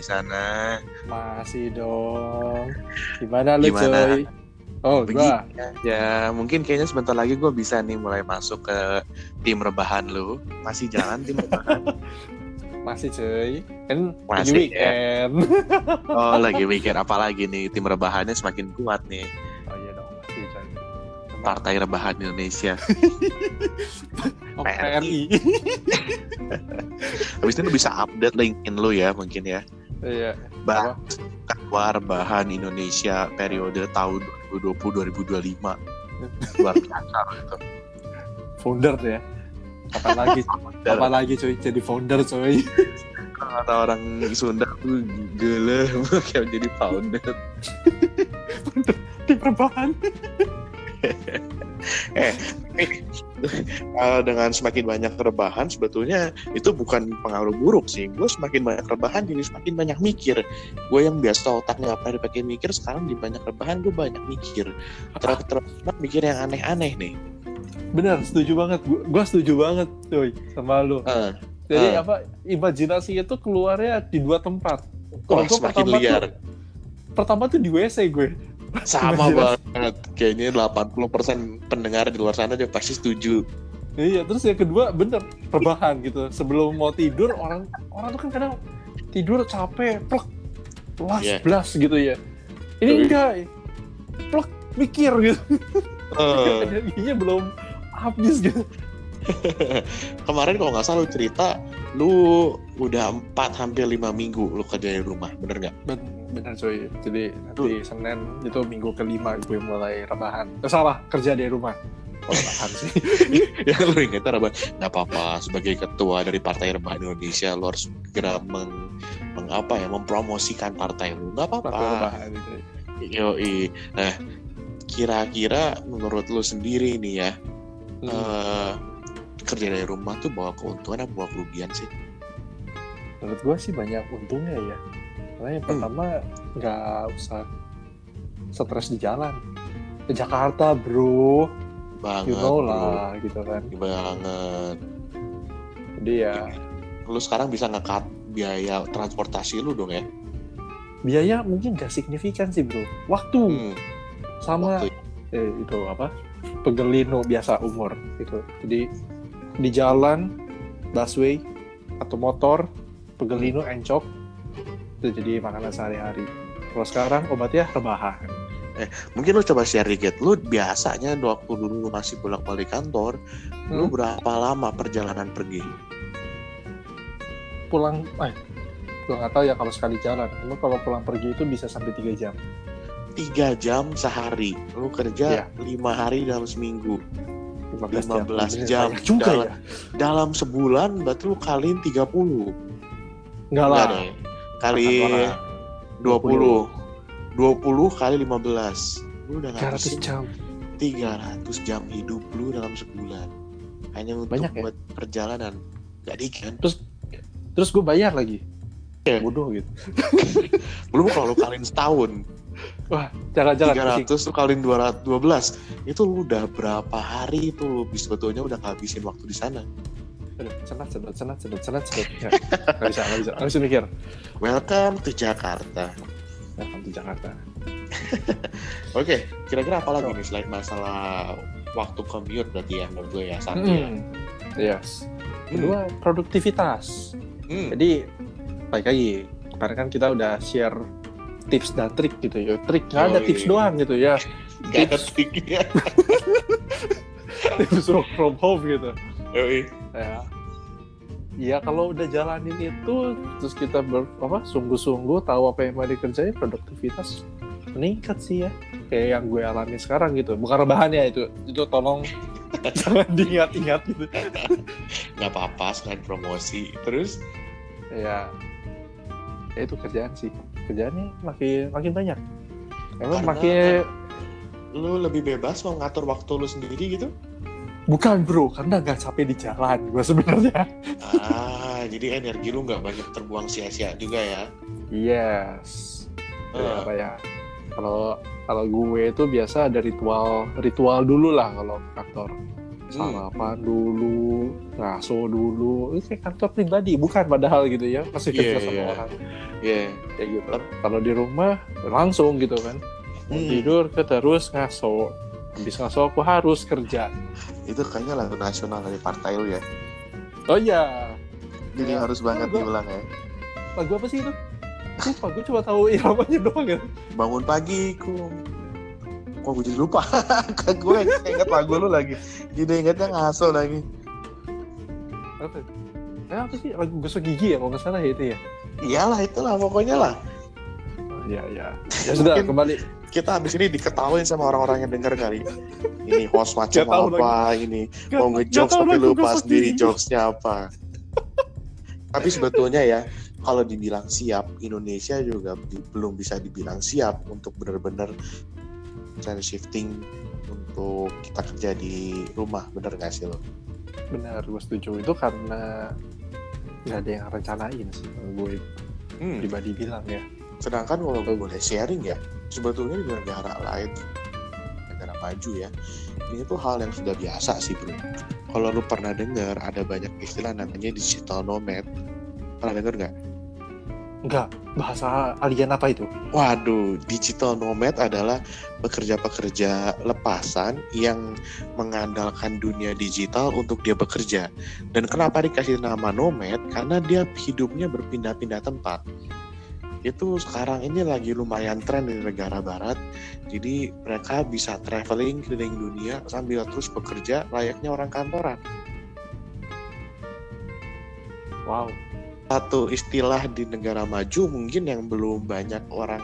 di sana. Masih dong. Gimana lu Gimana? coy? Oh, gua. Begini ya, mungkin kayaknya sebentar lagi gue bisa nih mulai masuk ke tim rebahan lu. Masih jalan tim rebahan? Masih cuy. Kan Masih, lagi weekend. Oh, lagi mikir apa lagi nih? Tim rebahannya semakin kuat nih. oh iya dong, masih. Partai Rebahan Indonesia. Oh, PRI. Habis itu lu bisa update LinkedIn lu ya mungkin ya. Iya. Bah, ketua rebahan Indonesia periode tahun 2020-2025. Luar biasa itu. Founder ya. Kapan lagi? Kapan lagi cuy jadi founder cuy? Kata orang Sunda tuh gele kayak jadi founder. Di perubahan. eh, eh, dengan semakin banyak rebahan sebetulnya itu bukan pengaruh buruk sih. Gue semakin banyak rebahan jadi semakin banyak mikir. Gue yang biasa otaknya apa dipakai mikir sekarang di banyak rebahan gue banyak mikir. Terus terus mikir yang aneh-aneh nih. Bener, setuju banget. Gua setuju banget cuy sama lu. Eh, Jadi Ah. apa imajinasi itu keluarnya di dua tempat. wah Kalau gua semakin pertama liar. Tuh, pertama tuh di WC gue. Sama banget. Kayaknya 80% pendengar di luar sana dia pasti setuju. Iya, terus yang kedua bener rebahan gitu. Sebelum mau tidur orang orang tuh kan kadang tidur capek, plek, las, Iya. blas gitu ya. Ini enggak, plek, mikir gitu. Eh, Energinya belum habis gitu. kemarin kalau nggak salah lu cerita lu udah 4 hampir 5 minggu lu kerja di rumah bener nggak Ben bener coy. Jadi nanti Senin itu minggu kelima gue mulai rebahan. Eh, salah, kerja dari rumah. Oh, rebahan sih. ya lu inget rebahan nggak apa-apa sebagai ketua dari Partai Rebahan Indonesia lu harus segera meng, meng- apa ya mempromosikan partai lu nggak apa-apa gitu. yoi nah kira-kira menurut lu sendiri nih ya Hmm. eh, kerja dari rumah tuh bawa keuntungan apa bawa kerugian sih Menurut gue sih banyak untungnya ya. Karena yang Hmm. pertama nggak usah stres di jalan. Ke Jakarta bro, banget you know bro. lah gitu kan. banget Jadi ya lu sekarang bisa ngekat biaya transportasi lu dong ya biaya mungkin gak signifikan sih bro. Waktu Hmm, sama waktu- eh, itu apa pegelino biasa umur gitu. Jadi di jalan busway atau motor pegelino encok itu jadi makanan sehari-hari. Kalau sekarang obatnya rebahan. mungkin lu coba share dikit. Lu biasanya waktu dulu lu masih bolak balik kantor lu Hmm. berapa lama perjalanan pergi? Pulang eh gue nggak tahu ya kalau sekali jalan. Cuma kalau pulang pergi itu bisa sampai tiga jam. Tiga jam sehari. Lu kerja Iya. lima hari dalam seminggu. 15, 15 Bener, jam. banyak juga Dalam- ya. dalam sebulan berarti lu kaliin 30 nggak lah. Enggak kali Kantoran. 20 20 kali 15 lu udah 300 ngabisin jam. 300 jam hidup lu dalam sebulan. Hanya untuk Banyak ya? buat perjalanan. Gak dikit kan terus gue bayar lagi? Iya. bodoh gitu. Belum kalau lu kaliin setahun. Wah jangan-jangan 300 tuh kaliin 212 itu lu udah berapa hari itu lu bis- sebetulnya udah ngabisin waktu di sana Aduh, senat senat senat senat senat senat. Nggak, nggak bisa nggak bisa. Bisa mikir. Welcome to Jakarta. Ya di Jakarta. Oke kira-kira apa lagi nih selain masalah waktu commute berarti ya menurut gue ya satu ya? Hmm. yes kedua produktivitas. Hmm. jadi baik lagi. Karena kan kita udah share tips dan trik gitu ya. Trik nggak ada Yoi. tips doang gitu ya. Gak ada tips. triknya. Tips work from home gitu. Yoi. Ya. ya kalau udah jalanin itu terus kita ber, apa sungguh-sungguh tahu apa yang mau dikerjain produktivitas meningkat sih ya. Kayak yang gue alami sekarang gitu. Bukan rebahan ya itu itu tolong jangan diingat-ingat gitu. Nggak apa-apa selain promosi. Terus? Ya ya itu kerjaan sih. Kerjaannya makin makin banyak. Emang Karena- makin lu lebih bebas mau ngatur waktu lu sendiri gitu bukan bro karena nggak capek di jalan gue sebenarnya. Ah jadi energi lu nggak banyak terbuang sia-sia juga ya? Yes. Ah. apa ya kalau kalau gue itu biasa ada ritual ritual dulu lah kalau kantor. Sarapan dulu ngaso dulu. Itu kayak kantor pribadi bukan padahal gitu ya masih kerja Iya, sama iya. orang. Iya. kayak gitu. Kalau di rumah langsung gitu kan. Hmm. tidur terus ngaso habis ngaso aku harus kerja Itu kayaknya lagu nasional dari partai lu ya. oh iya Jadi Ya. harus banget diulang ya. lagu apa sih itu lupa gue cuma tahu iramanya doang ya Bangun pagi ku. Kok gue jadi lupa? Kan gue inget lagu lu lagi. Jadi ingetnya ngaso lagi. apa eh, apa sih lagu gosok gigi ya kalau nggak salah ya itu ya Iyalah itulah pokoknya lah. oh, iya iya ya sudah kembali Kita habis ini diketawain sama orang-orang yang denger kali. Ini host macam apa ini. Mau Nggak- ngejokes tapi lupa sendiri jokesnya apa. tapi sebetulnya ya kalau dibilang siap Indonesia juga di- belum bisa dibilang siap untuk benar-benar trend shifting untuk kita kerja di rumah bener gak sih lo? benar gue setuju itu karena nggak ada yang rencanain sih kalau gue Hmm. pribadi bilang ya Sedangkan kalau gue boleh sharing ya, sebetulnya di negara lain, negara maju ya, ini tuh hal yang sudah biasa sih bro. Kalau lu pernah dengar ada banyak istilah namanya digital nomad, pernah dengar nggak? Enggak, bahasa alien apa itu? Waduh, digital nomad adalah pekerja-pekerja lepasan yang mengandalkan dunia digital untuk dia bekerja. Dan kenapa dikasih nama nomad? Karena dia hidupnya berpindah-pindah tempat. Itu sekarang ini lagi lumayan tren di negara barat. Jadi mereka bisa traveling keliling dunia sambil terus bekerja layaknya orang kantoran. Wow. satu istilah di negara maju mungkin yang belum banyak orang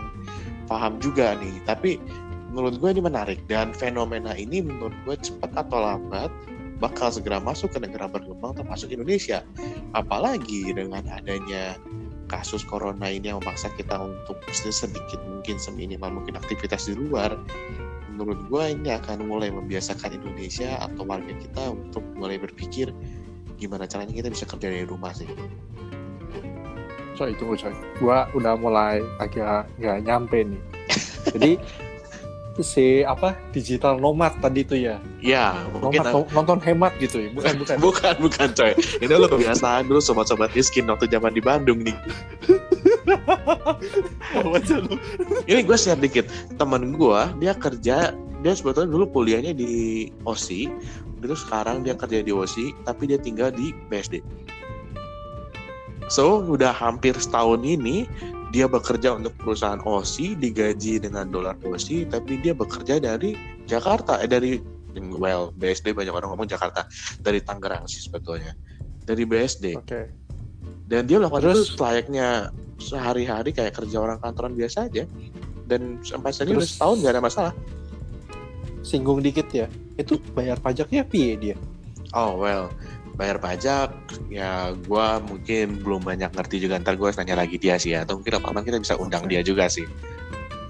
paham juga nih tapi menurut gue ini menarik dan fenomena ini menurut gue cepat atau lambat bakal segera masuk ke negara berkembang termasuk Indonesia apalagi dengan adanya kasus corona ini yang memaksa kita untuk sedikit mungkin seminimal mungkin aktivitas di luar menurut gue ini akan mulai membiasakan Indonesia atau warga kita untuk mulai berpikir gimana caranya kita bisa kerja dari rumah sih Coy, tunggu coy. Gua udah mulai agak nggak nyampe nih. Jadi si apa digital nomad tadi tuh ya Ya, mungkin nomad no- nonton hemat gitu ya bukan bukan bukan bukan coy. Ini lo kebiasaan dulu sobat-sobat miskin waktu zaman di Bandung nih. Ini gue share dikit. Temen gue dia kerja dia sebetulnya dulu kuliahnya di OSI, terus sekarang dia kerja di OSI, tapi dia tinggal di BSD. So udah hampir setahun ini dia bekerja untuk perusahaan OSI, digaji dengan dolar OSI, tapi dia bekerja dari Jakarta, eh dari well BSD banyak orang ngomong Jakarta, dari Tangerang sih sebetulnya, dari BSD. oke dan dia melakukan Terus? itu layaknya sehari-hari kayak kerja orang kantoran biasa aja dan sampai saat ini udah Terus? setahun gak ada masalah singgung dikit ya itu bayar pajaknya piye dia oh well bayar pajak ya gua mungkin belum banyak ngerti juga ntar gue nanya lagi dia sih ya atau mungkin apa kita bisa undang dia juga sih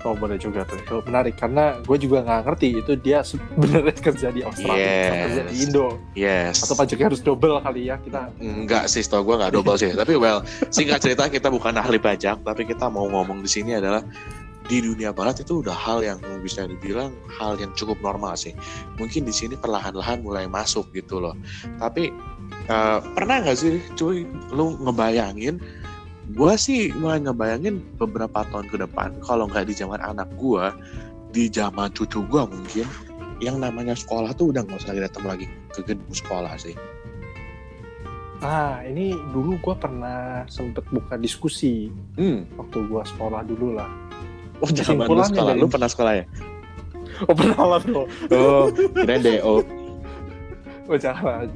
oh boleh juga tuh itu menarik karena gue juga nggak ngerti itu dia sebenarnya kerja di Australia atau kerja di Yes. Indo yes atau pajaknya harus double kali ya kita Enggak sih, setahu gue nggak double sih. Tapi well, singkat cerita kita bukan ahli pajak, tapi kita mau ngomong di sini adalah di dunia barat itu udah hal yang bisa dibilang hal yang cukup normal sih. Mungkin di sini perlahan-lahan mulai masuk gitu loh. Tapi eh, pernah nggak sih, cuy, lu ngebayangin? Gue sih mulai ngebayangin beberapa tahun ke depan, kalau nggak di zaman anak gue, di zaman cucu gue mungkin, yang namanya sekolah tuh udah nggak usah lagi datang lagi ke gedung sekolah sih. Nah, ini dulu gue pernah sempet buka diskusi Hmm. waktu gue sekolah dulu lah. Oh, zaman lu sekolah. dari- Lu pernah sekolah ya? Oh, pernah lah bro. Oh, kirain DO. Oh, jangan.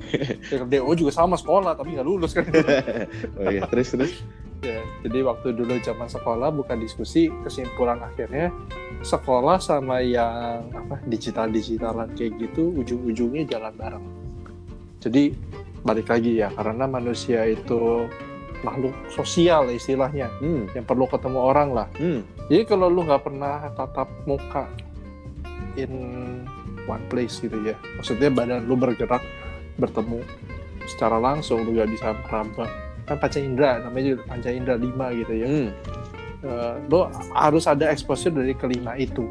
Ya, DO juga sama sekolah, tapi nggak lulus kan. oh iya, terus terus. ya, jadi waktu dulu zaman sekolah buka diskusi, kesimpulan akhirnya sekolah sama yang apa digital-digitalan kayak gitu, ujung-ujungnya jalan bareng. Jadi balik lagi ya, karena manusia itu makhluk sosial istilahnya, Hmm, yang perlu ketemu orang lah. hmm. Jadi kalau lu nggak pernah tatap muka in one place gitu ya, maksudnya badan lu bergerak bertemu secara langsung lu nggak bisa meraba kan panca indera namanya juga panca indera lima gitu ya. hmm. Eh, lu harus ada exposure dari kelima itu.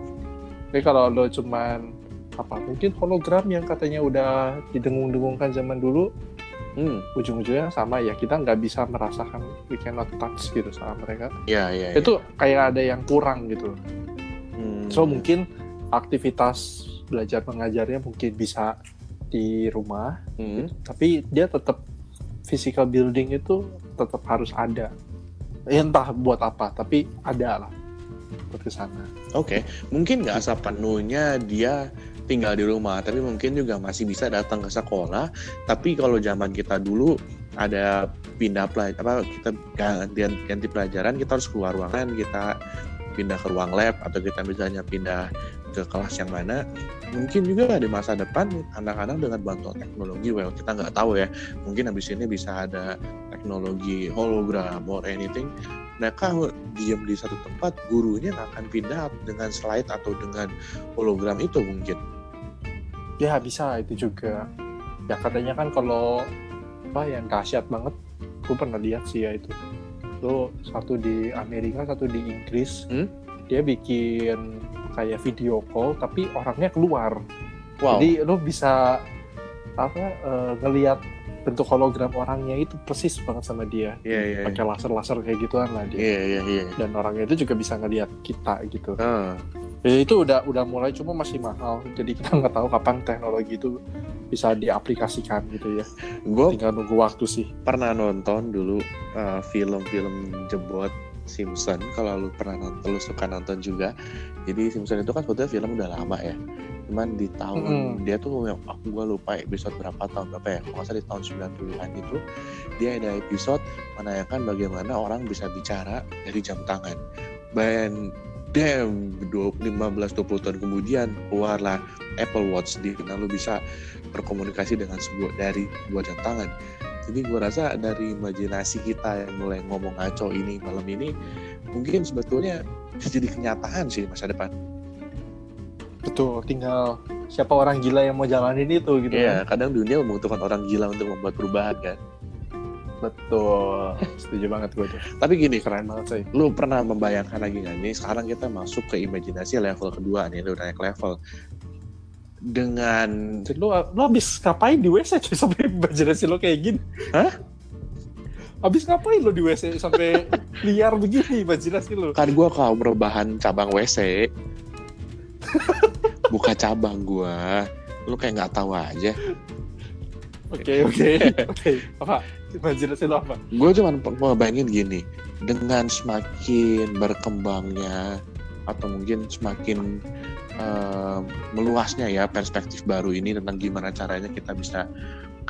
Jadi kalau lu cuman apa mungkin hologram yang katanya udah didengung-dengungkan zaman dulu Hmm, ujung-ujungnya sama ya kita nggak bisa merasakan we cannot touch gitu sama mereka ya ya. ya. itu kayak ada yang kurang gitu Hmm. so mungkin aktivitas belajar mengajarnya mungkin bisa di rumah Hmm. tapi dia tetap physical building itu tetap harus ada Ya, entah buat apa tapi ada lah buat ke sana Oke, mungkin nggak sepenuhnya dia tinggal di rumah, tapi mungkin juga masih bisa datang ke sekolah. Tapi kalau zaman kita dulu ada pindah pelajaran, apa kita ganti, ganti pelajaran, kita harus keluar ruangan, kita pindah ke ruang lab atau kita misalnya pindah ke kelas yang mana. Mungkin juga di masa depan anak-anak dengan bantuan teknologi, well kita nggak tahu ya. Mungkin habis ini bisa ada teknologi hologram or anything. Mereka diam di satu tempat gurunya nggak akan pindah dengan slide atau dengan hologram itu mungkin. Ya bisa itu juga. Ya katanya kan kalau apa yang dahsyat banget gue pernah lihat sih ya itu. Lo satu di Amerika satu di Inggris. Hmm? Dia bikin kayak video call tapi orangnya keluar. Wow. Jadi lo bisa apa eh, ngelihat bentuk hologram orangnya itu persis banget sama dia. Iya iya pakai laser-laser kayak gituan lah dia. Iya iya iya. Dan orangnya itu juga bisa ngelihat kita gitu. Ah, Ya, itu udah udah mulai cuma masih mahal. Jadi kita nggak tahu kapan teknologi itu bisa diaplikasikan gitu ya. Gue tinggal nunggu waktu sih. pernah nonton dulu uh, film-film jebot Simpson. Kalau lu pernah nonton lu suka nonton juga. Jadi Simpson itu kan sebetulnya film udah lama ya. Cuman di tahun Mm-mm. dia tuh aku gue lupa episode berapa tahun berapa ya. Kalau di tahun 90-an itu dia ada episode menanyakan bagaimana orang bisa bicara dari jam tangan. Dan damn 15-20 tahun kemudian keluarlah Apple Watch. Di mana lu bisa berkomunikasi dengan sebuah dari sebuah jam tangan jadi gue rasa dari imajinasi kita yang mulai ngomong ngaco ini malam ini mungkin sebetulnya bisa jadi kenyataan sih di masa depan. betul tinggal siapa orang gila yang mau jalanin itu gitu Iya, kan kadang dunia membutuhkan orang gila untuk membuat perubahan kan. betul setuju banget gue tuh Tapi gini, keren banget sih lu pernah membayangkan lagi nggak nih? Sekarang kita masuk ke imajinasi level kedua nih, lu naik level dengan lo lo abis ngapain di WC cuy sampai imajinasi lo kayak gini? Hah? abis ngapain lo di WC sampai liar begini imajinasi lo kan gue kaum rebahan cabang WC, buka cabang gua, lu kayak nggak tahu aja. oke oke oke. Apa? Imajinasi lo apa? Gue cuman mau bayangin gini dengan semakin berkembangnya atau mungkin semakin eh, meluasnya ya perspektif baru ini tentang gimana caranya kita bisa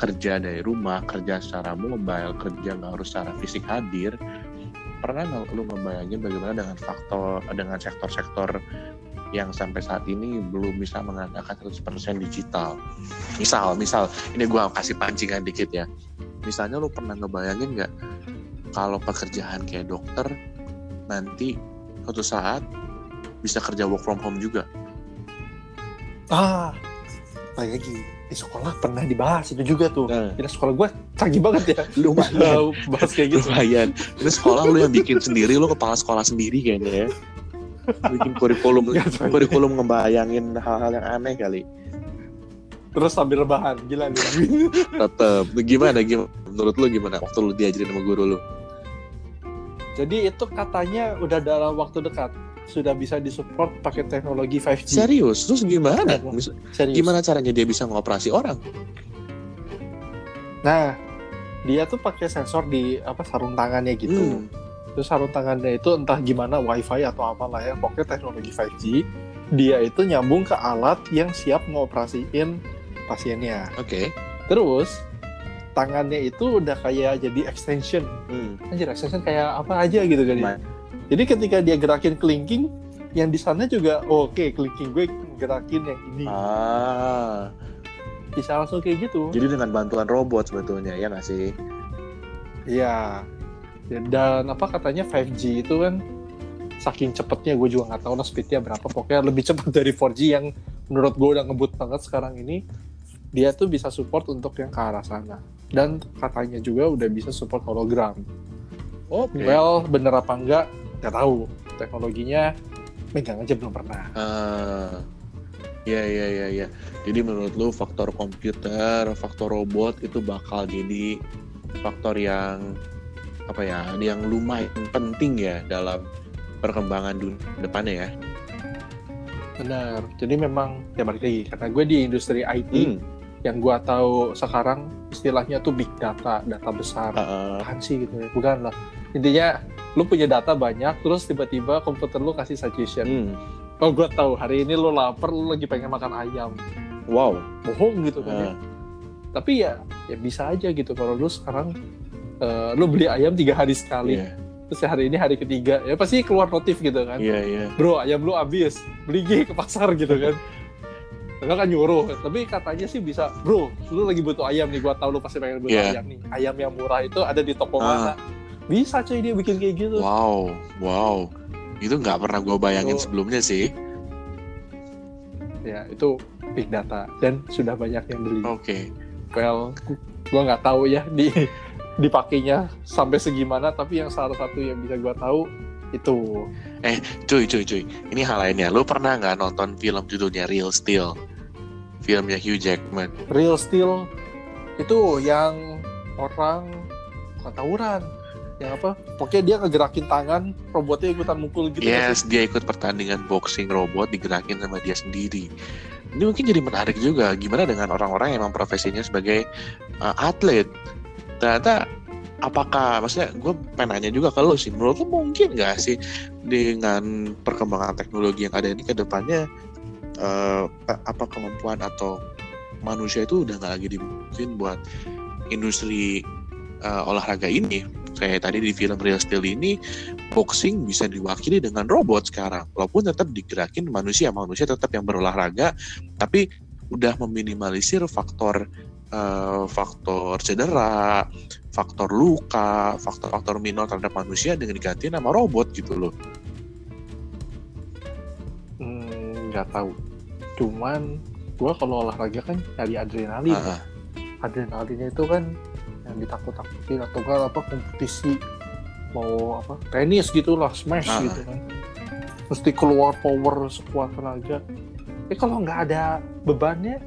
kerja dari rumah kerja secara mobile kerja nggak harus secara fisik hadir. Pernah nggak lu membayangin bagaimana dengan faktor dengan sektor-sektor yang sampai saat ini belum bisa mengandalkan 100% digital? Misal misal ini gue kasih pancingan dikit ya. Misalnya lu pernah ngebayangin nggak kalau pekerjaan kayak dokter nanti suatu saat bisa kerja work from home juga ah. Lagi di sekolah pernah dibahas itu juga tuh. Nah, Kira sekolah gue canggih banget ya. Lumayan. Tahu bahas kayak gitu. Lumayan. Ini sekolah lu yang bikin sendiri lu kepala sekolah sendiri kayaknya ya. Bikin kurikulum kurikulum ngebayangin hal-hal yang aneh kali. Terus sambil rebahan gila nih. Tetep. Gimana gimana menurut lu gimana waktu lu diajarin sama guru lu? Jadi itu katanya udah dalam waktu dekat sudah bisa disupport pakai teknologi 5G serius? Terus gimana? Serius. gimana caranya dia bisa ngoperasi orang? Nah dia tuh pakai sensor di apa sarung tangannya gitu. Hmm. terus sarung tangannya itu entah gimana wifi atau apalah ya pokoknya teknologi 5G dia itu nyambung ke alat yang siap ngoperasiin pasiennya. Oke. Terus tangannya itu udah kayak jadi extension. Hmm. anjir extension kayak apa aja gitu kan ya. Jadi ketika dia gerakin kelingking yang di sana juga oh, oke kelingking gue gerakin yang ini ah bisa langsung kayak gitu Jadi dengan bantuan robot sebetulnya ya nggak sih? Iya. Dan apa katanya 5G itu kan saking cepetnya gue juga nggak tahu lah speednya berapa. Pokoknya lebih cepat dari 4G yang menurut gue udah ngebut banget sekarang ini. Dia tuh bisa support untuk yang ke arah sana. Dan katanya juga udah bisa support hologram. Oke. Well, bener apa enggak? Nggak tahu. Teknologinya megang aja belum pernah. Eh, Iya iya iya iya. Jadi menurut lu faktor komputer, faktor robot itu bakal jadi faktor yang apa ya, yang lumayan penting ya dalam perkembangan dunia depannya ya. Benar. Jadi memang ya balik lagi karena gue di industri IT Hmm. yang gue tahu sekarang istilahnya tuh big data, data besar. Uh, Apaan sih gitu ya? Bukan lah. Intinya lu punya data banyak terus tiba-tiba komputer lu kasih suggestion. hmm. Oh gue tahu hari ini lu lapar lu lagi pengen makan ayam. Wow. Bohong gitu kan ya. Uh, Tapi ya ya bisa aja gitu kalau lu sekarang eh, lu beli ayam tiga hari sekali. Iya Terus hari ini hari ketiga ya pasti keluar notif gitu kan. iya iya. bro ayam lu habis beli gih ke pasar gitu kan Enggak kan nyuruh, tapi katanya sih bisa, bro, lu lagi butuh ayam nih, gua tahu lu pasti pengen butuh Iya. ayam nih. Ayam yang murah itu ada di toko Ah. mana? Bisa cuy dia bikin kayak gitu. Wow wow. Itu nggak pernah gue bayangin Itu- sebelumnya sih. Ya, itu big data dan sudah banyak yang beli. Oke. Well, gua nggak tahu ya di dipakainya sampai segimana, tapi yang salah satu yang bisa gua tahu itu Cuy cuy cuy. Ini hal lainnya. Lu pernah nggak nonton film judulnya Real Steel? Filmnya Hugh Jackman. Real Steel itu yang orang bukan tawuran yang apa pokoknya dia ngegerakin tangan robotnya ikutan mukul gitu Yes, dia ikut pertandingan boxing robot digerakin sama dia sendiri. Ini mungkin jadi menarik juga. Gimana dengan orang-orang yang emang profesinya sebagai uh, atlet? Ternyata apakah, maksudnya gue pengen juga lo sih, menurut lo mungkin nggak sih dengan perkembangan teknologi yang ada ini ke depannya uh, apa kemampuan atau manusia itu udah nggak lagi dimungkin buat industri uh, olahraga ini? Kayak tadi di film Real Steel ini boxing bisa diwakili dengan robot sekarang. Walaupun tetap digerakin manusia manusia tetap yang berolahraga tapi udah meminimalisir faktor eh, faktor cedera faktor luka faktor-faktor minor terhadap manusia dengan diganti nama robot gitu loh. Hmm, nggak tahu. Cuman gua kalau olahraga kan cari adrenalin. Ah, ah. adrenalinnya itu kan yang ditakut-takutin atau enggak apa kompetisi mau apa tenis gitulah smash Ah. gitu kan. Mesti keluar power sekuat tenaga. Eh kalau nggak ada bebannya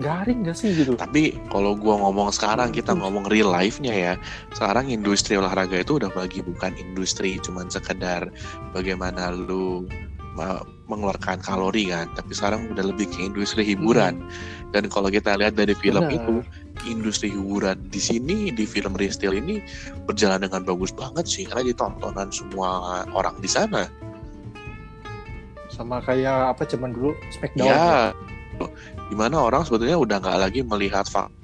garing nggak sih gitu? Tapi kalau gua ngomong sekarang kita ngomong real life-nya ya sekarang industri olahraga itu udah bagi bukan industri cuman sekedar bagaimana lu mengeluarkan kalori kan. Tapi sekarang udah lebih ke industri hiburan. Dan kalau kita lihat dari film Benar. itu industri hiburan di sini di film Steel ini berjalan dengan bagus banget sih. Karena ditontonan semua orang di sana. Sama kayak apa zaman dulu Smackdown ya. di mana orang sebetulnya udah nggak lagi melihat faktor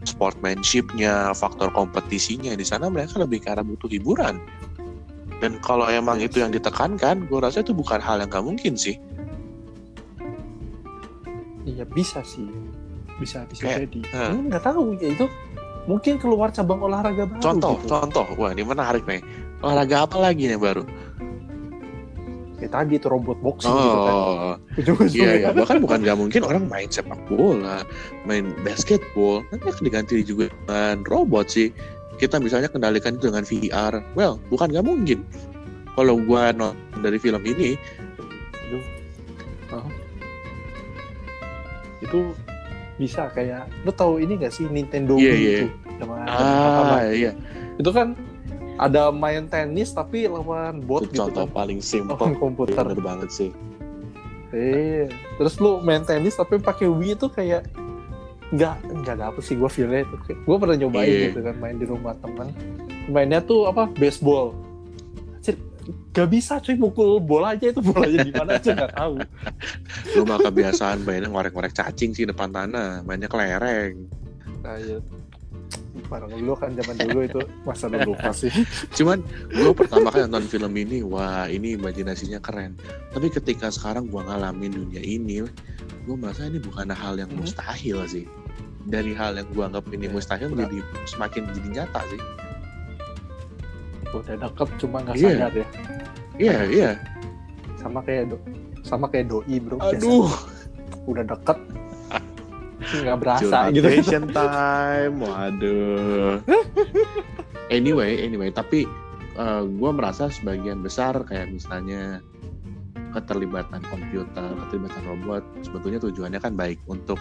sportsmanshipnya faktor kompetisinya di sana. Mereka lebih ke arah butuh hiburan dan kalau emang itu yang ditekankan gue rasa itu bukan hal yang nggak mungkin sih. Iya bisa sih. Bisa bisa Kayak, jadi. Hmm, nggak tahu ya itu mungkin keluar cabang olahraga baru contoh gitu. contoh. Wah ini menarik nih. Olahraga apa lagi nih baru? Ya tadi itu robot boxing gitu kan. Oh. Iya iya. Bahkan bukan nggak mungkin orang main sepak bola main basketball. Nanti akan diganti juga dengan robot sih kita misalnya kendalikan itu dengan VR well bukan nggak mungkin. Kalau gua nonton dari film ini itu bisa kayak lu tahu ini gak sih Nintendo Iya, Wii iya. itu? zaman pertama. ah iya. Itu kan ada main tenis tapi lawan bot itu gitu contoh kan? paling simpel. Lawan komputer. Bener banget sih. Eh terus lu main tenis tapi pakai Wii itu kayak nggak nggak dapet sih gue feelnya itu. Gue pernah nyobain Iya. gitu kan main di rumah teman mainnya tuh apa baseball. Anjir, gak bisa cuy mukul bola aja itu bolanya di mana aja nggak tahu. Lu mah kebiasaan mainnya ngorek-ngorek cacing sih depan tanah mainnya kelereng. Nah, ya. barang dulu kan zaman dulu itu masa dulu pasti cuman gue pertama kali nonton film ini wah ini imajinasinya keren. Tapi ketika sekarang gue ngalamin dunia ini gue merasa ini bukan hal yang Mhm. mustahil sih dari hal yang gue anggap ini Ya, mustahil benar. jadi semakin jadi nyata sih. Udah deket cuma nggak Iya. sadar ya. Iya iya. Sama kayak do sama kayak doi bro aduh. Biasa udah deket nggak berasa gitu. Curhat time waduh. Anyway anyway tapi gue merasa sebagian besar kayak misalnya keterlibatan komputer, keterlibatan robot sebetulnya tujuannya kan baik untuk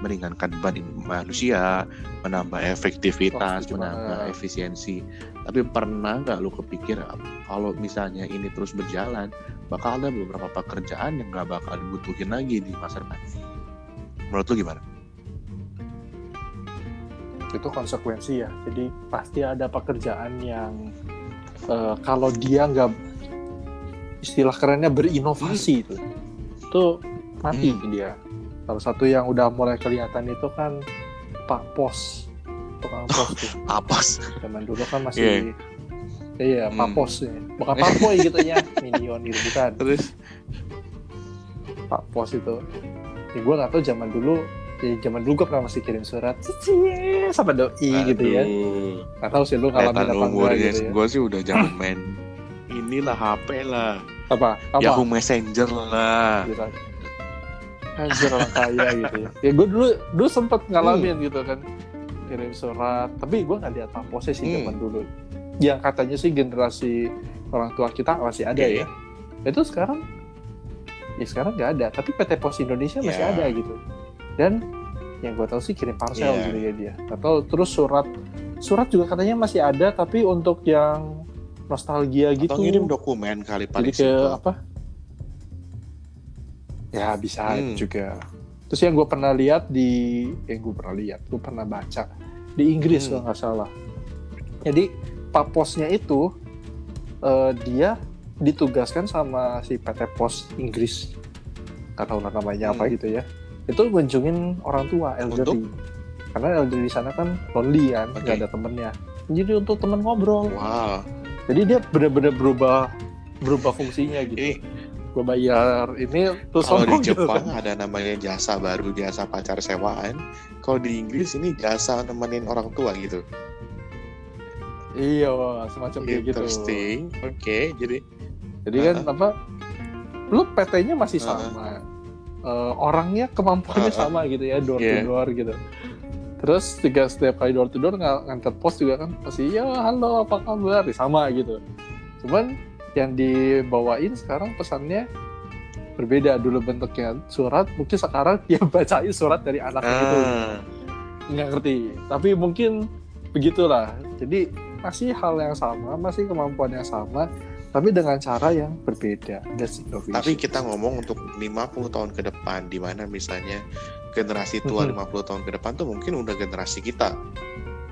meringankan beban manusia, menambah efektivitas, gimana? menambah efisiensi. Tapi pernah nggak lu kepikir kalau misalnya ini terus berjalan, bakal ada beberapa pekerjaan yang nggak bakal dibutuhin lagi di masa depan? Menurut lu gimana? itu konsekuensi ya jadi pasti ada pekerjaan yang eh, kalau dia nggak istilah kerennya berinovasi itu itu mati Hmm. dia salah satu yang udah mulai kelihatan itu kan Pak Pos. Tukang pos tuh. Apes. zaman dulu kan masih iya. Pak Hmm. Pos ya. bukan Pak Boy gitu ya. Minion gitu bukan. Terus? Pak Pos itu. Ya gue nggak tahu zaman dulu ya zaman dulu gue pernah masih kirim surat cici sama doi gitu ya. Aduh, nggak tahu sih lu ngalamin apa enggak gitu ya. Gue sih udah jangan main inilah HP lah, apa? Apa? Yahoo Messenger lah. gitu anjir orang kaya gitu ya. Ya gue dulu dulu sempet ngalamin gitu kan. Kirim surat. Tapi gue nggak lihat apa sih Hmm. zaman dulu. Yang katanya sih generasi orang tua kita masih ada Oke. ya. Itu sekarang ya sekarang nggak ada. Tapi PT Pos Indonesia masih Ya. ada gitu. Dan yang gue tahu sih kirim parcel Iya. gitu ya dia. Atau terus surat surat juga katanya masih ada tapi untuk yang nostalgia gitu. Atau ngirim dokumen kali jadi paling ke apa ya bisa Hmm. juga. Terus yang gue pernah lihat di yang gue pernah lihat gue pernah baca di Inggris Hmm. kalau nggak salah. Jadi pak posnya itu eh, dia ditugaskan sama si PT Pos Inggris. Nggak tahu lah namanya apa Hmm. gitu ya. Itu ngunjungin orang tua elderly. Karena elderly di sana kan lonely kan nggak Oke. ada temennya. Jadi untuk temen ngobrol. Wow, jadi dia benar-benar berubah berubah fungsinya gitu. Ini gue bayar ini terus kalau di gitu Jepang kan. ada namanya jasa baru, jasa pacar sewaan. Kalau di Inggris ini jasa nemenin orang tua gitu. iya semacam kayak gitu Interesting. Oke, jadi jadi kan apa lu PT-nya masih Uh-huh. sama Eh, orangnya kemampuannya Uh-huh. sama gitu ya door Yeah. to door gitu terus juga setiap kali door to door ng- nganter pos juga kan masih ya halo apa kabar sama gitu cuman yang dibawain sekarang pesannya berbeda. Dulu bentuknya surat mungkin sekarang dia bacain surat dari anaknya itu. Ah, nggak ngerti. Tapi mungkin begitulah. Jadi masih hal yang sama masih kemampuan yang sama tapi dengan cara yang berbeda. That's innovation tapi kita ngomong untuk 50 tahun ke depan di mana misalnya generasi tua Mhm. 50 tahun ke depan tuh mungkin udah generasi kita.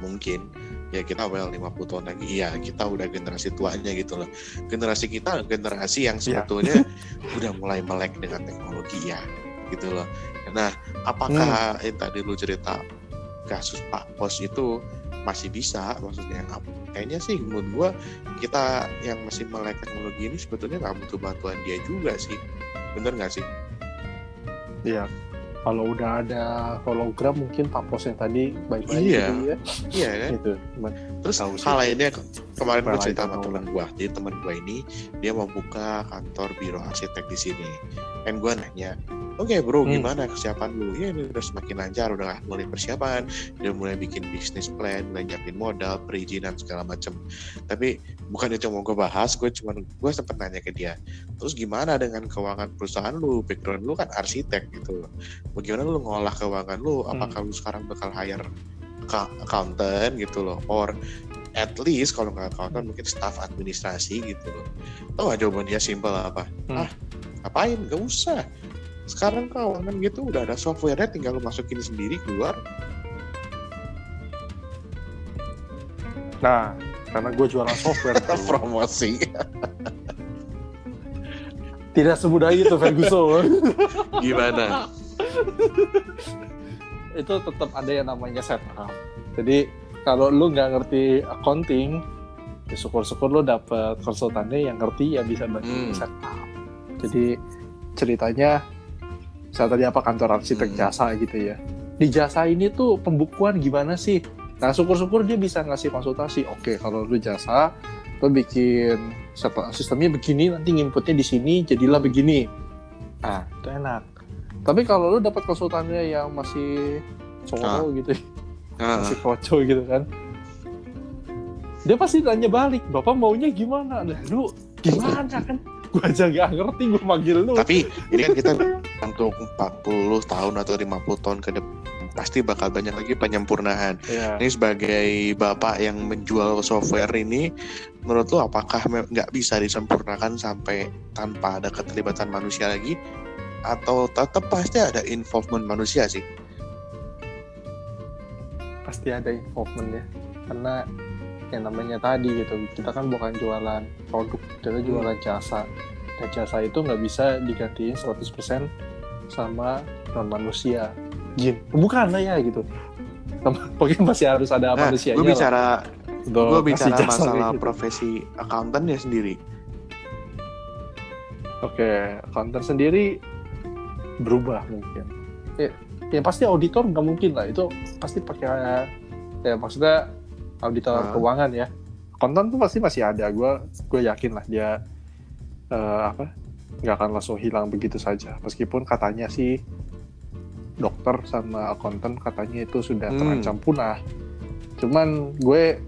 Mungkin ya kita well 50 tahun lagi iya kita udah generasi tuanya gitu loh. Generasi kita generasi yang Iya. sebetulnya udah mulai melek dengan teknologi ya gitu loh. Nah, apakah Hmm. yang tadi lu cerita kasus Pak Pos itu masih bisa maksudnya kayaknya sih menurut gua kita yang masih melek teknologi ini sebetulnya nggak butuh bantuan dia juga sih bener nggak sih Iya. Kalau udah ada hologram mungkin papos yang tadi baik-baik Iya. gitu ya. iya kan Gitu. Terus Tahu sih. hal lainnya ke- kemarin gue cerita sama teman gue jadi teman gue ini dia mau buka kantor biro arsitek di sini kan gue nanya oke bro Hmm. gimana kesiapan lu? Ya ini udah semakin lancar udah mulai persiapan udah mulai bikin bisnis plan mulai nyiapin modal perizinan segala macem. Tapi bukannya cuma gue bahas gue cuma gue sempet nanya ke dia terus gimana dengan keuangan perusahaan lu? Background lu kan arsitek gitu. Bagaimana lu ngolah keuangan lu? Hmm. apakah lu sekarang bakal hire accountant gitu loh. Or at least kalau nggak accountant mungkin staff administrasi gitu loh. Tau gak jawaban dia? Simpel apa? Hmm. ah ngapain? Gak usah sekarang keuangan gitu udah ada software-nya tinggal lu masukin sendiri keluar Nah, karena gue jualan software tuh, promosi tidak semudah itu Ferguson. gimana itu tetap ada yang namanya setup. Jadi kalau lu nggak ngerti accounting, ya syukur-syukur lu dapet konsultannya yang ngerti yang bisa bantu Hmm. setup. Jadi ceritanya saya tadi apa kantor arsitek Hmm. jasa gitu ya. Di jasa ini tuh pembukuan gimana sih? Nah syukur-syukur dia bisa ngasih konsultasi. Oke kalau lu jasa, lu bikin sistemnya begini, nanti inputnya di sini jadilah begini. Nah itu enak. Tapi kalau lu dapat konsultannya yang masih cowok gitu, Ah, masih kocok gitu kan, dia pasti tanya balik, bapak maunya gimana? Nah, lu gimana kan? gue aja gak ngerti gue manggil lu Tapi ini kan kita untuk 40 tahun atau 50 tahun ke depan pasti bakal banyak lagi penyempurnaan. ya. Ini sebagai bapak yang menjual software ini, menurut lo apakah nggak bisa disempurnakan sampai tanpa ada keterlibatan manusia lagi? Atau tetap pasti ada involvement manusia sih? pasti ada involvement ya karena yang namanya tadi gitu kita kan bukan jualan produk kita jualan jasa dan jasa itu nggak bisa digantiin 100% sama non manusia jin bukan lah ya gitu mungkin masih harus ada Nah, manusianya gue bicara, gue bicara masalah gitu. profesi accountant ya sendiri. Oke, konten sendiri berubah mungkin. Ya, ya pasti auditor nggak mungkin lah itu pasti pakai ya maksudnya auditor Ah. keuangan ya. Konten tuh pasti masih ada. Gue gue yakin lah dia eh, apa nggak akan langsung hilang begitu saja. Meskipun katanya sih dokter sama konten katanya itu sudah Hmm. terancam punah. Cuman gue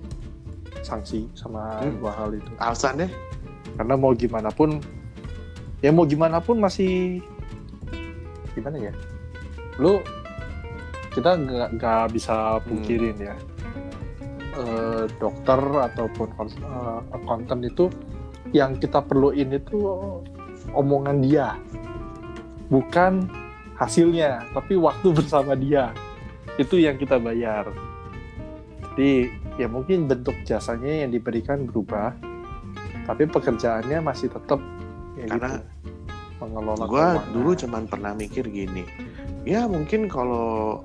sanksi sama Hmm. dua hal itu Alasannya? karena mau gimana pun ya mau gimana pun masih gimana ya lu kita nggak nggak bisa pungkirin ya Eh, dokter ataupun kons- eh, konten itu yang kita perluin itu omongan dia bukan hasilnya tapi waktu bersama dia. Itu yang kita bayar. Jadi ya mungkin bentuk jasanya yang diberikan berubah tapi pekerjaannya masih tetap ya Karena gitu, mengelola Gue dulu cuman pernah mikir gini, ya mungkin kalau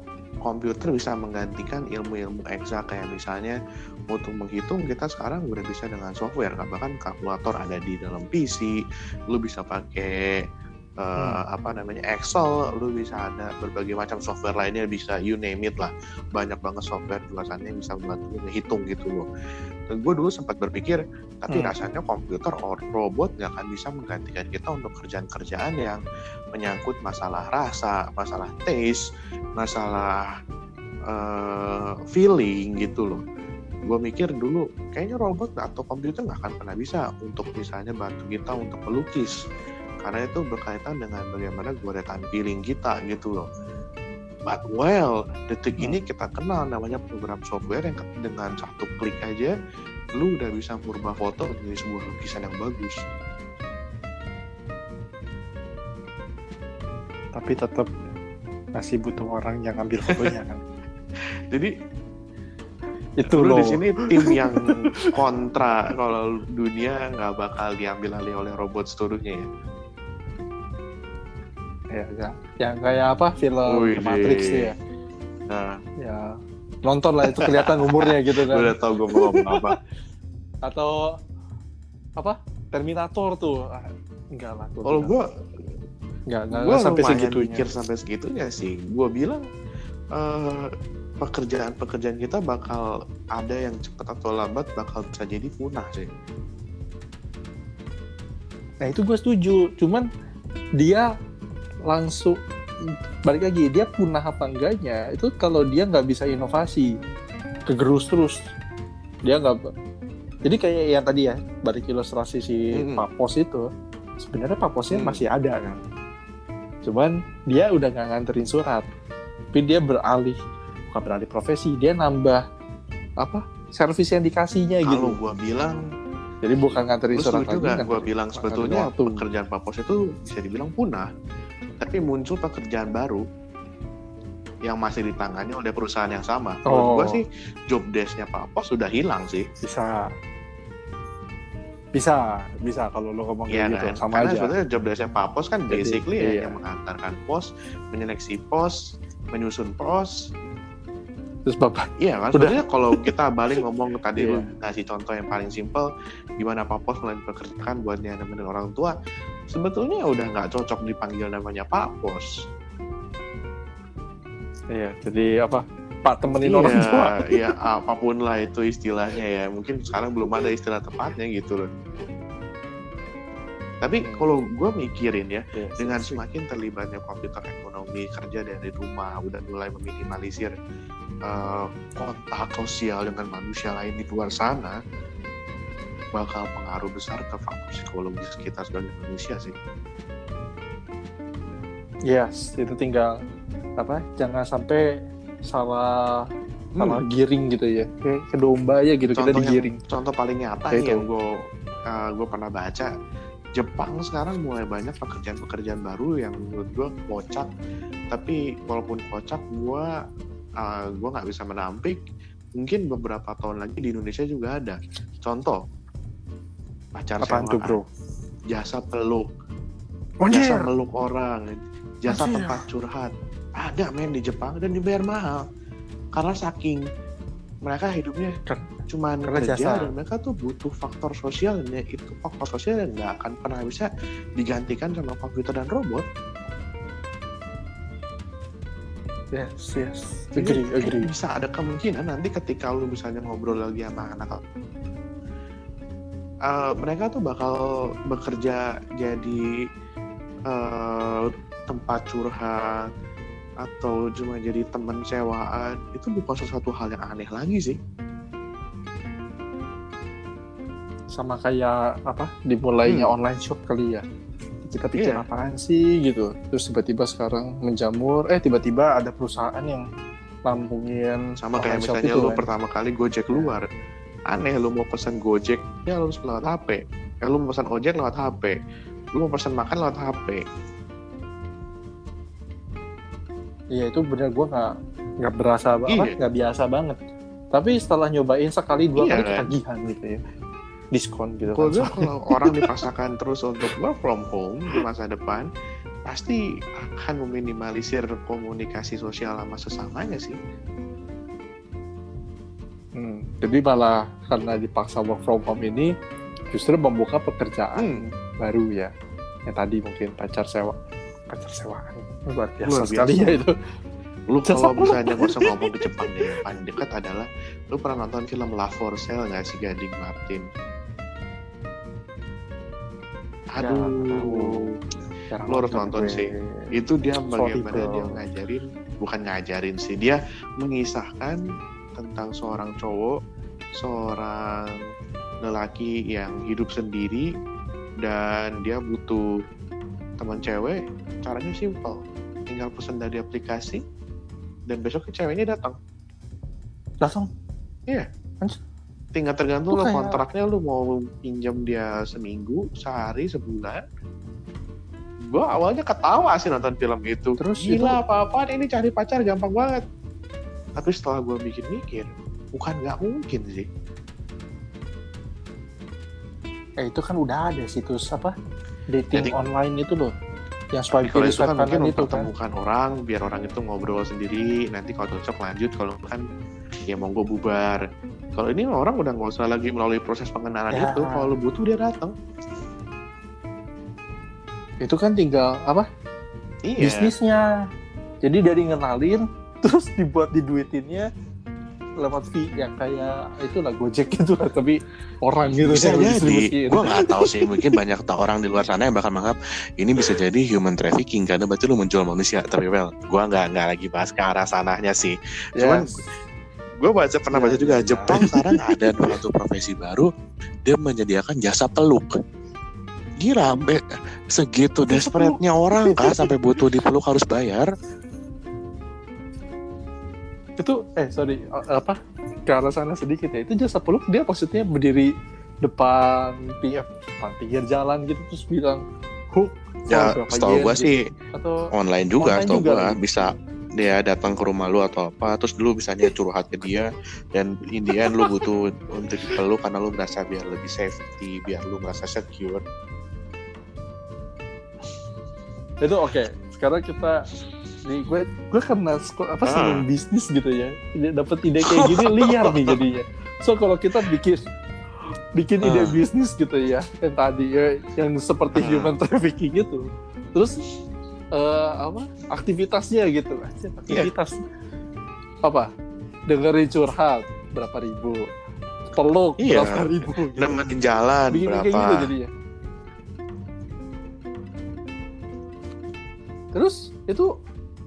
komputer bisa menggantikan ilmu-ilmu eksak kayak misalnya untuk menghitung kita sekarang udah bisa dengan software bahkan kalkulator ada di dalam PC lu bisa pakai eh, Hmm. apa namanya Excel lu bisa ada berbagai macam software lainnya bisa you name it lah. Banyak banget software yang bisa membantu menghitung gitu loh gue dulu sempat berpikir tapi Hmm. rasanya komputer or robot nggak akan bisa menggantikan kita untuk kerjaan-kerjaan yang menyangkut masalah rasa masalah taste masalah eh, feeling gitu loh. Gue mikir dulu kayaknya robot atau komputer nggak akan pernah bisa untuk misalnya bantu kita untuk melukis. Karena itu berkaitan dengan bagaimana gue feeling kita gitu loh but well detik ini kita kenal namanya program software yang dengan satu klik aja lu udah bisa merubah foto menjadi sebuah lukisan yang bagus. Tapi tetap masih butuh orang yang ambil fotonya kan? Jadi itu lu loh. di sini tim yang kontra kalau dunia nggak bakal diambil alih oleh robot seluruhnya ya? Ya, ya. Yang kayak apa? Film Wih, Matrix tuh ya nah. Ya nonton lah itu kelihatan umurnya gitu kan. Udah tau gue mau ngomong apa. Atau apa? Terminator tuh. Ah, enggak lah gua kalau gue enggak enggak gue sampai segitunya. mikir sampai segitunya sih. Gue bilang eh, pekerjaan-pekerjaan kita bakal ada yang cepat atau lambat bakal bisa jadi punah sih. Nah itu gue setuju, cuman dia langsung balik lagi dia punah apa enggaknya itu kalau dia nggak bisa inovasi kegerus terus. Dia nggak jadi kayak yang tadi ya balik ilustrasi si Mm-mm. Papos itu sebenarnya Paposnya Mm. masih ada kan. Cuman dia udah nggak nganterin surat tapi dia beralih bukan beralih profesi dia nambah apa servis yang dikasihnya gitu. Kalau gue bilang jadi bukan nganterin surat setuju lagi kan Gue bilang sebetulnya pekerjaan Pak Pos itu bisa dibilang punah, tapi muncul pekerjaan baru yang masih ditangani oleh perusahaan yang sama. Menurut Oh. gue sih job desk-nya Pak Pos sudah hilang sih. bisa bisa bisa kalau lo ngomong Iya kayak gitu kan? sama Karena aja sebetulnya job desk-nya Pak Pos kan Jadi, basically iya. ya yang mengantarkan pos, menyeleksi pos, menyusun pos. Terus bapak Iya kan? Udah. Sebetulnya kalau kita balik ngomong tadi lu Iya. ngasih contoh yang paling simpel, gimana Pak Pos mulai pekerjaan buat nemenin orang tua, sebetulnya udah nggak cocok dipanggil namanya Pak Pos. iya jadi apa pak temenin iya, orang tua iya apa pun lah itu istilahnya ya. Mungkin sekarang belum ada istilah tepatnya gitu loh. Tapi kalau gue mikirin ya, Iya, dengan semakin terlibatnya komputer ekonomi kerja dari rumah udah mulai meminimalisir eh, kontak sosial dengan manusia lain di luar sana bakal pengaruh besar ke faktor psikologis kita sebagai manusia sih. Yes, itu tinggal apa? Jangan sampai salah salah Hmm. giring gitu ya. Kayak ke domba ya gitu kita Contoh yang- digiring. Contoh paling nyata Kayak itu. yang gue gue pernah baca, Jepang sekarang mulai banyak pekerjaan-pekerjaan baru yang menurut gue kocak. Tapi walaupun kocak, gue uh, gue nggak bisa menampik. Mungkin beberapa tahun lagi di Indonesia juga ada. Contoh, pacar Apaan tuh, Bro? jasa peluk, Anjir. jasa meluk orang, jasa Anjir. tempat curhat. Ada men di Jepang dan dibayar mahal. Karena saking mereka hidupnya cuman karena kerja jasa. dan mereka tuh butuh faktor sosial dan itu faktor sosial yang nggak akan pernah bisa digantikan sama komputer dan robot. Yes, yes. Jadi, Agree, agree. Bisa ada kemungkinan nanti ketika lu misalnya ngobrol lagi sama anak eh, mereka tuh bakal bekerja jadi eh, tempat curhat atau cuma jadi teman sewaan itu bukan sesuatu hal yang aneh lagi sih. Sama kayak apa? Dimulainya Hmm. online shop kali ya. Kita pikir Iya. apaan sih gitu. Terus tiba-tiba sekarang menjamur, eh tiba-tiba ada perusahaan yang nampungin sama kayak misalnya itu, lu kan. pertama kali Gojek keluar aneh lu mau pesan Gojek ya lu harus lewat HP ya lu mau pesan ojek lewat HP lu mau pesan makan lewat HP Iya itu bener gue nggak nggak berasa apa Iya. nggak biasa banget. Tapi setelah nyobain sekali dua Iya, kali kan? ketagihan gitu ya, diskon gitu kalau kan. kalau orang dipaksakan terus untuk work from home di masa depan pasti akan meminimalisir komunikasi sosial sama sesamanya sih Hmm, jadi malah karena dipaksa work from home ini justru membuka pekerjaan Hmm. baru ya. Yang tadi mungkin pacar sewa, pacar sewaan luar biasa Luar sekali ya itu. lu kalau misalnya gak usah ngomong ke Jepang deh yang paling dekat adalah lu pernah nonton film La For Sale nggak sih Gading Martin. Aduh. Jarang Lo harus nonton gue. sih. itu dia bagaimana dia ngajarin bukan ngajarin sih dia mengisahkan tentang seorang cowok seorang lelaki yang hidup sendiri dan dia butuh teman cewek. Caranya simpel tinggal pesan dari aplikasi dan besok ceweknya datang. Langsung tinggal tergantung Itu kayak- kontraknya lu mau pinjam dia seminggu sehari sebulan. Gua awalnya ketawa sih nonton film itu. Terus gila apa-apaan ini cari pacar gampang banget. Tapi setelah gua mikir-mikir bukan nggak mungkin sih. Eh itu kan udah ada situs apa? Dating Dating. online itu loh. Yang swipe kiri itu kan mungkin itu kan. mempertemukan orang biar orang itu ngobrol sendiri. Nanti kalau cocok lanjut kalau kan ya monggo bubar. Kalau ini orang udah nggak usah lagi melalui proses pengenalan Ya. itu. Kalau lu butuh dia datang. Itu kan tinggal apa? Iya. Bisnisnya. Jadi dari ngenalin terus dibuat diduitinnya lewat fee yang kayak itulah Gojek gitu lah tapi orang gitu. Bisa jadi. gue nggak tahu sih mungkin banyak tau orang di luar sana yang bakal menganggap ini bisa jadi human trafficking karena berarti lu menjual manusia. Tapi well gue nggak nggak lagi bahas ke arah sananya sih. Cuman Yes. Gue baca pernah baca juga ya. Jepang sekarang ada suatu profesi baru dia menyediakan jasa peluk gila sampai segitu desperate-nya orang kah sampai butuh dipeluk harus bayar itu eh sorry apa ke arah sana sedikit ya itu jasa peluk dia maksudnya berdiri depan PF depan pinggir jalan gitu terus bilang hook ya setahu gue gitu. sih atau online juga juga gua lagi. bisa dia datang ke rumah lu atau apa terus dulu bisanya curhat ke dia dan Indian lu butuh untuk dipeluk karena lu merasa biar lebih safety biar lu merasa secure itu oke sekarang kita nih gue gue karena apa Ah. seneng bisnis gitu ya Ide- dapet ide kayak gini liar nih jadinya so kalau kita bikin bikin ide Ah. bisnis gitu ya yang tadi ya yang seperti Ah. human trafficking gitu terus eh, apa? Aktivitasnya gitu. Iya. aktivitas. Apa? Dengerin curhat berapa ribu. Peluk Iya. berapa ribu gitu. nemenin jalan bikin kayak berapa. gitu jadinya. Terus itu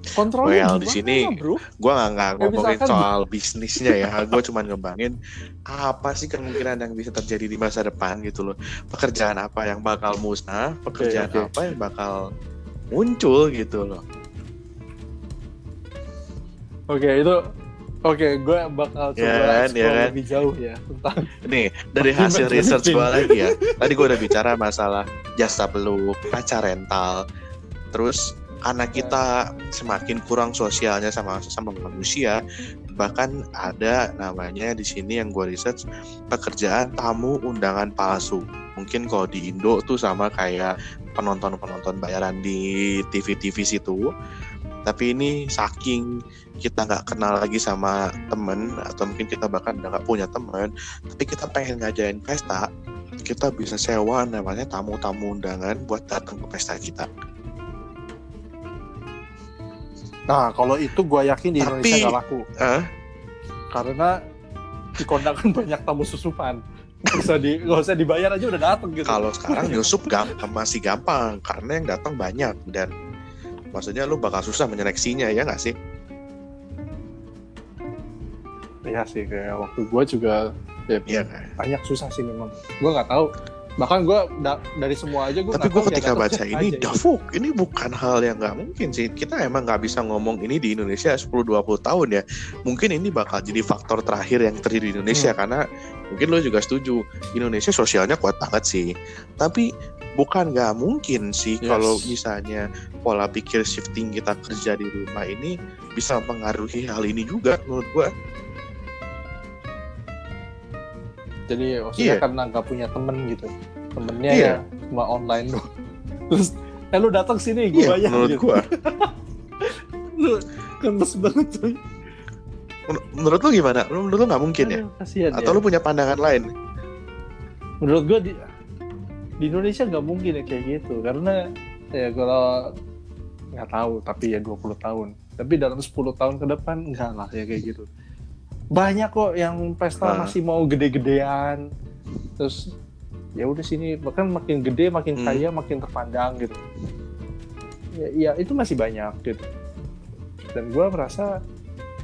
kontrolnya Well, di sini bro? gue nggak nggak ngomongin misalkan- soal bisnisnya ya. Gue cuma ngembangin apa sih kemungkinan yang bisa terjadi di masa depan gitu loh. Pekerjaan apa yang bakal musnah pekerjaan oke. apa yang bakal muncul gitu loh. Oke itu oke gue bakal coba Ya kan, explore ya kan. lebih jauh ya tentang nih dari hasil research gue lagi ya. Tadi gue udah bicara masalah jasa peluk pacar rental terus karena kita semakin kurang sosialnya sama sama manusia. Bahkan ada namanya di sini yang gue research pekerjaan tamu undangan palsu. Mungkin kalau di Indo tuh sama kayak penonton-penonton bayaran di TV-TV situ. Tapi ini saking kita nggak kenal lagi sama temen atau mungkin kita bahkan udah nggak punya temen tapi kita pengen ngajain pesta kita bisa sewa namanya tamu-tamu undangan buat datang ke pesta kita nah kalau itu gue yakin di Tapi- Indonesia nggak laku. Karena di kondangan banyak tamu susupan. Nggak usah di nggak usah dibayar aja udah dateng gitu. Kalau sekarang nyusup gam- masih gampang karena yang datang banyak dan maksudnya lu bakal susah menyeleksinya ya nggak sih? Iya sih kayak waktu gue juga ya, Iya kan? banyak susah sih memang. Gue nggak tahu bahkan gue dari semua aja gue tapi gue ketika baca ini dafuk ini bukan hal yang nggak mungkin sih. Kita emang nggak bisa ngomong ini di Indonesia 10-20 tahun ya. Mungkin ini bakal jadi faktor terakhir yang terjadi di Indonesia karena mungkin lo juga setuju Indonesia sosialnya kuat banget sih. Tapi bukan nggak mungkin sih Yes. kalau misalnya pola pikir shifting kita kerja di rumah ini bisa mempengaruhi hal ini juga menurut gue jadi maksudnya Iya. karena nggak punya temen gitu. Temennya Iya. ya cuma online doang. Terus eh lu datang sini gue iya bayar menurut gitu. gue lu kemes banget tuh menurut lo gimana? Menurut lo nggak mungkin ya? Kasihan atau ya. lo punya pandangan lain? Menurut gue di di Indonesia nggak mungkin ya kayak gitu. Karena ya kalau nggak tahu tapi ya 20 tahun. Tapi dalam 10 tahun ke depan enggak lah ya kayak gitu banyak kok yang pesta Ah. masih mau gede-gedean. Terus ya udah sini bahkan makin gede makin Hmm. kaya makin terpandang gitu. Ya, ya itu masih banyak gitu. Dan gue merasa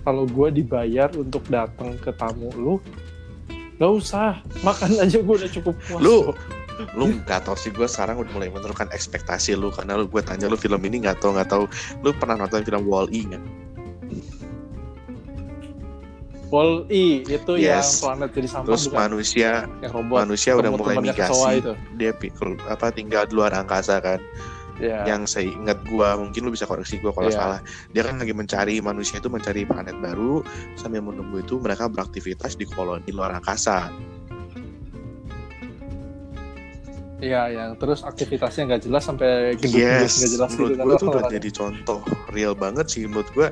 kalau gue dibayar untuk datang ke tamu lu nggak usah. Makan aja gue udah cukup puas. Lu- lu nggak tau sih gue sekarang udah mulai menurunkan ekspektasi lu. Karena lu gue tanya lu film ini nggak tau nggak tahu. Lu pernah nonton film Wall E nggak? Wall E itu yang Yes. planet jadi sampah Terus bukan? manusia yang robot manusia udah mulai migrasi itu. dia pikir apa tinggal di luar angkasa kan. Ya yang saya ingat gue mungkin lu bisa koreksi gue kalau Iya. salah. Dia kan lagi mencari manusia itu mencari planet baru sambil menunggu itu mereka beraktivitas di koloni luar angkasa Iya, yang terus aktivitasnya nggak jelas sampai gedung yes nggak jelas menurut gitu kan. gue tuh udah orang-orang. jadi contoh real banget sih. Menurut gue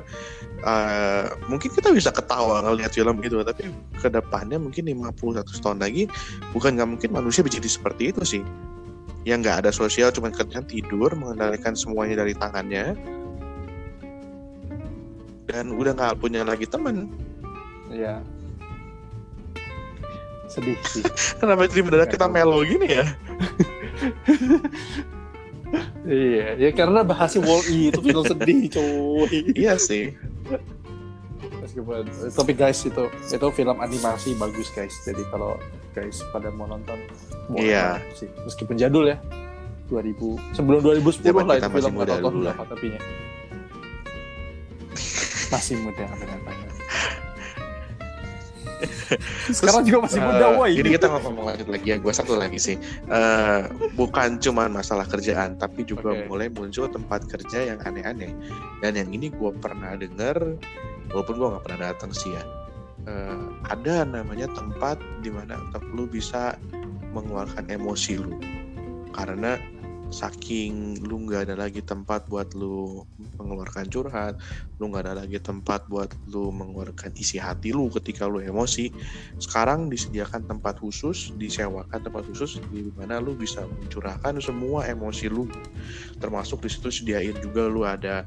eh, mungkin kita bisa ketawa ngeliat film gitu tapi ke depannya mungkin 50 100 tahun lagi bukan nggak mungkin manusia bisa jadi seperti itu sih. Yang nggak ada sosial cuma kerjaan tidur mengendalikan semuanya dari tangannya. Dan udah nggak punya lagi teman. Iya. Sedih sih. kenapa jadi mendadak kita melo gini ya iya, ya karena bahasnya Wall E itu film sedih, cuy. iya sih Meskipun tapi guys itu itu film animasi bagus guys. Jadi kalau guys pada mau nonton boleh Iya. banget sih. Meskipun jadul ya. 2000 sebelum 2010 Zaman lah kita itu film berapa tapi ya. Masih muda dengan banyak. Sekarang juga masih muda, Eh, woi. Jadi kita ngomong lanjut lagi ya. Gue satu lagi sih. Eh, bukan cuma masalah kerjaan, tapi juga Oke. mulai muncul tempat kerja yang aneh-aneh. Dan yang ini gue pernah dengar, walaupun gue nggak pernah datang sih ya. Eh, ada namanya tempat di mana lu bisa mengeluarkan emosi lu. Karena saking lu nggak ada lagi tempat buat lu mengeluarkan curhat, lu nggak ada lagi tempat buat lu mengeluarkan isi hati lu ketika lu emosi sekarang disediakan tempat khusus disewakan tempat khusus di mana lu bisa mencurahkan semua emosi lu. Termasuk di situ sediain juga lu ada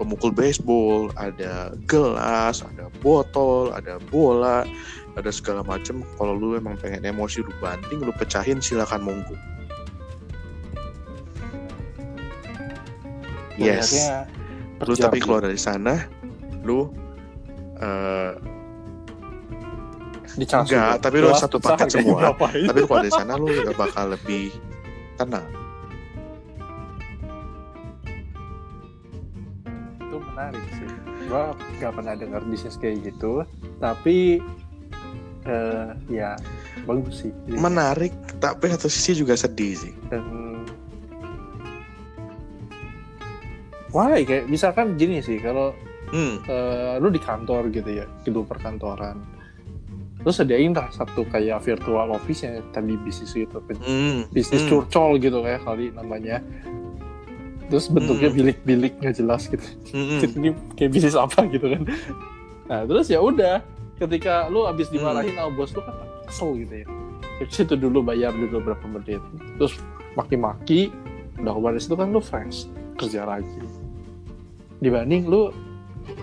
pemukul baseball ada gelas ada botol ada bola ada segala macem. Kalau lu emang pengen emosi lu banting lu pecahin silakan monggo yes. Lu tapi keluar dari sana lu uh, enggak juga. tapi lu satu paket kayak semua. ngapain? tapi lu keluar dari sana lu gak bakal lebih tenang. Itu menarik sih. Gua nggak pernah dengar bisnis kayak gitu tapi eh ya bagus sih. Menarik tapi satu sisi juga sedih sih. Dan wah kayak misalkan gini sih kalau hmm. eh, lu di kantor gitu ya gedung perkantoran. Lu sediain lah satu kayak virtual office yang tadi bisnis itu hmm. bisnis hmm. curcol gitu kayak kali namanya. Terus bentuknya Hmm. bilik-bilik nggak jelas gitu. Hmm, ini kayak bisnis apa gitu kan. Nah terus ya udah ketika lu abis Hmm. dimarahin sama bos lu kan kesel gitu ya. Ke situ dulu bayar dulu berapa menit. Terus maki-maki udah keluar dari situ kan lu fresh kerja lagi dibanding lu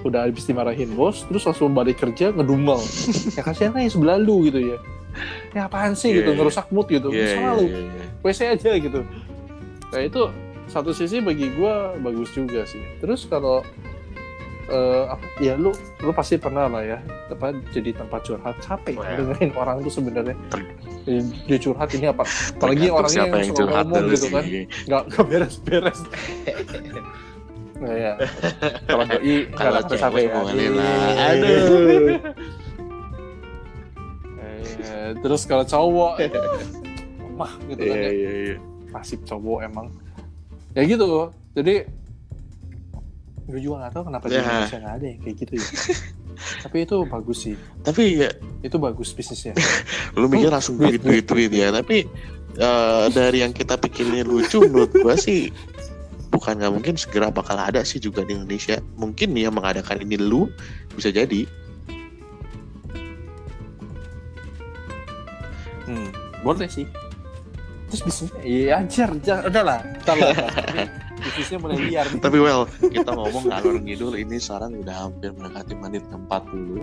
udah habis dimarahin bos terus langsung balik kerja ngedumel ya kasihan kan yang sebelah lu gitu ya ya apaan sih Iya, gitu iya. ngerusak mood gitu Iya, Misalnya iya, lu iya, iya. WC aja gitu. Nah itu satu sisi bagi gue bagus juga sih. Terus kalau eh, apa ya lu lu pasti pernah lah ya apa jadi tempat curhat capek Well. dengerin orang tuh sebenarnya dia, curhat ini apa apalagi orangnya siapa yang yang suka curhat ngomong gitu sih kan nggak nggak beres-beres nah ya kalau doi Kalau capek boleh Iya. lah. Aduh. Eh, terus kalau cowok mah gitu kan iya ya iya iya nasib cowok emang ya gitu jadi gue juga nggak tahu kenapa di Ya. Indonesia nggak ada yang kayak gitu ya tapi itu bagus sih tapi ya itu bagus bisnisnya lu mikir langsung Duit, duit duit ya tapi eh, dari yang kita pikirin lucu menurut gua sih bukan nggak mungkin segera bakal ada sih juga di Indonesia. Mungkin nih yang mengadakan ini lu bisa jadi. Hmm, boleh sih. Terus bisnisnya? Iya ajar ajar udah lah. Ntar lah bisnisnya mulai liar nih. tapi well kita ngomong ngalor ngidul ini sekarang udah hampir mendekati menit ke 40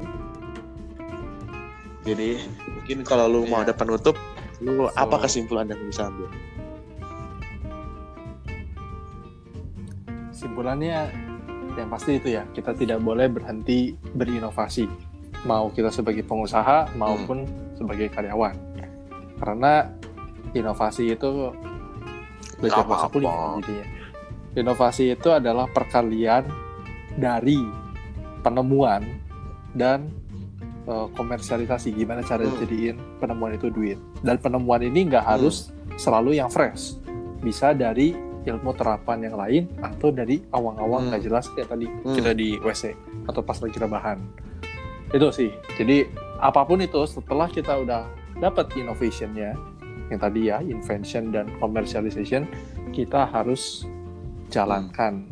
jadi mungkin kalau lu mau Iya. ada penutup lu So- apa kesimpulan yang bisa ambil simpulannya yang pasti itu ya kita tidak boleh berhenti berinovasi. Mau kita sebagai pengusaha maupun sebagai karyawan. Karena inovasi itu belajar bahasa jadinya inovasi itu adalah perkalian dari penemuan dan eh, komersialisasi. Gimana cara Hmm. jadiin penemuan itu duit. Dan penemuan ini nggak Hmm. harus selalu yang fresh. Bisa dari ilmu terapan yang lain atau dari awang-awang Hmm. nggak jelas kayak tadi Hmm. kita di WC atau pas lagi rebahan itu sih. Jadi apa pun itu setelah kita udah dapat innovationnya yang tadi ya invention dan commercialization kita harus jalankan.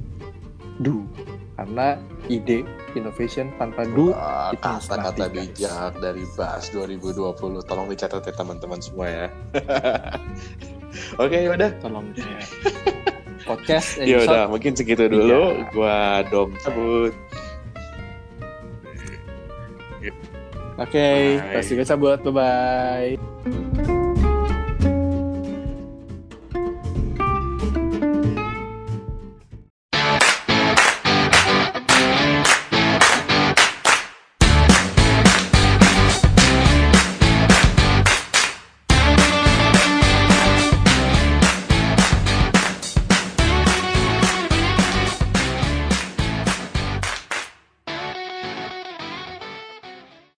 Do. Karena ide innovation tanpa do Wah, itu kata-kata bijak dari Bas 2020 tolong dicatat ya teman-teman semua ya. Oke udah tolong ya. podcast ya episode udah mungkin segitu dulu Iya. gua dom cabut oke Bye. kasih cabut bye bye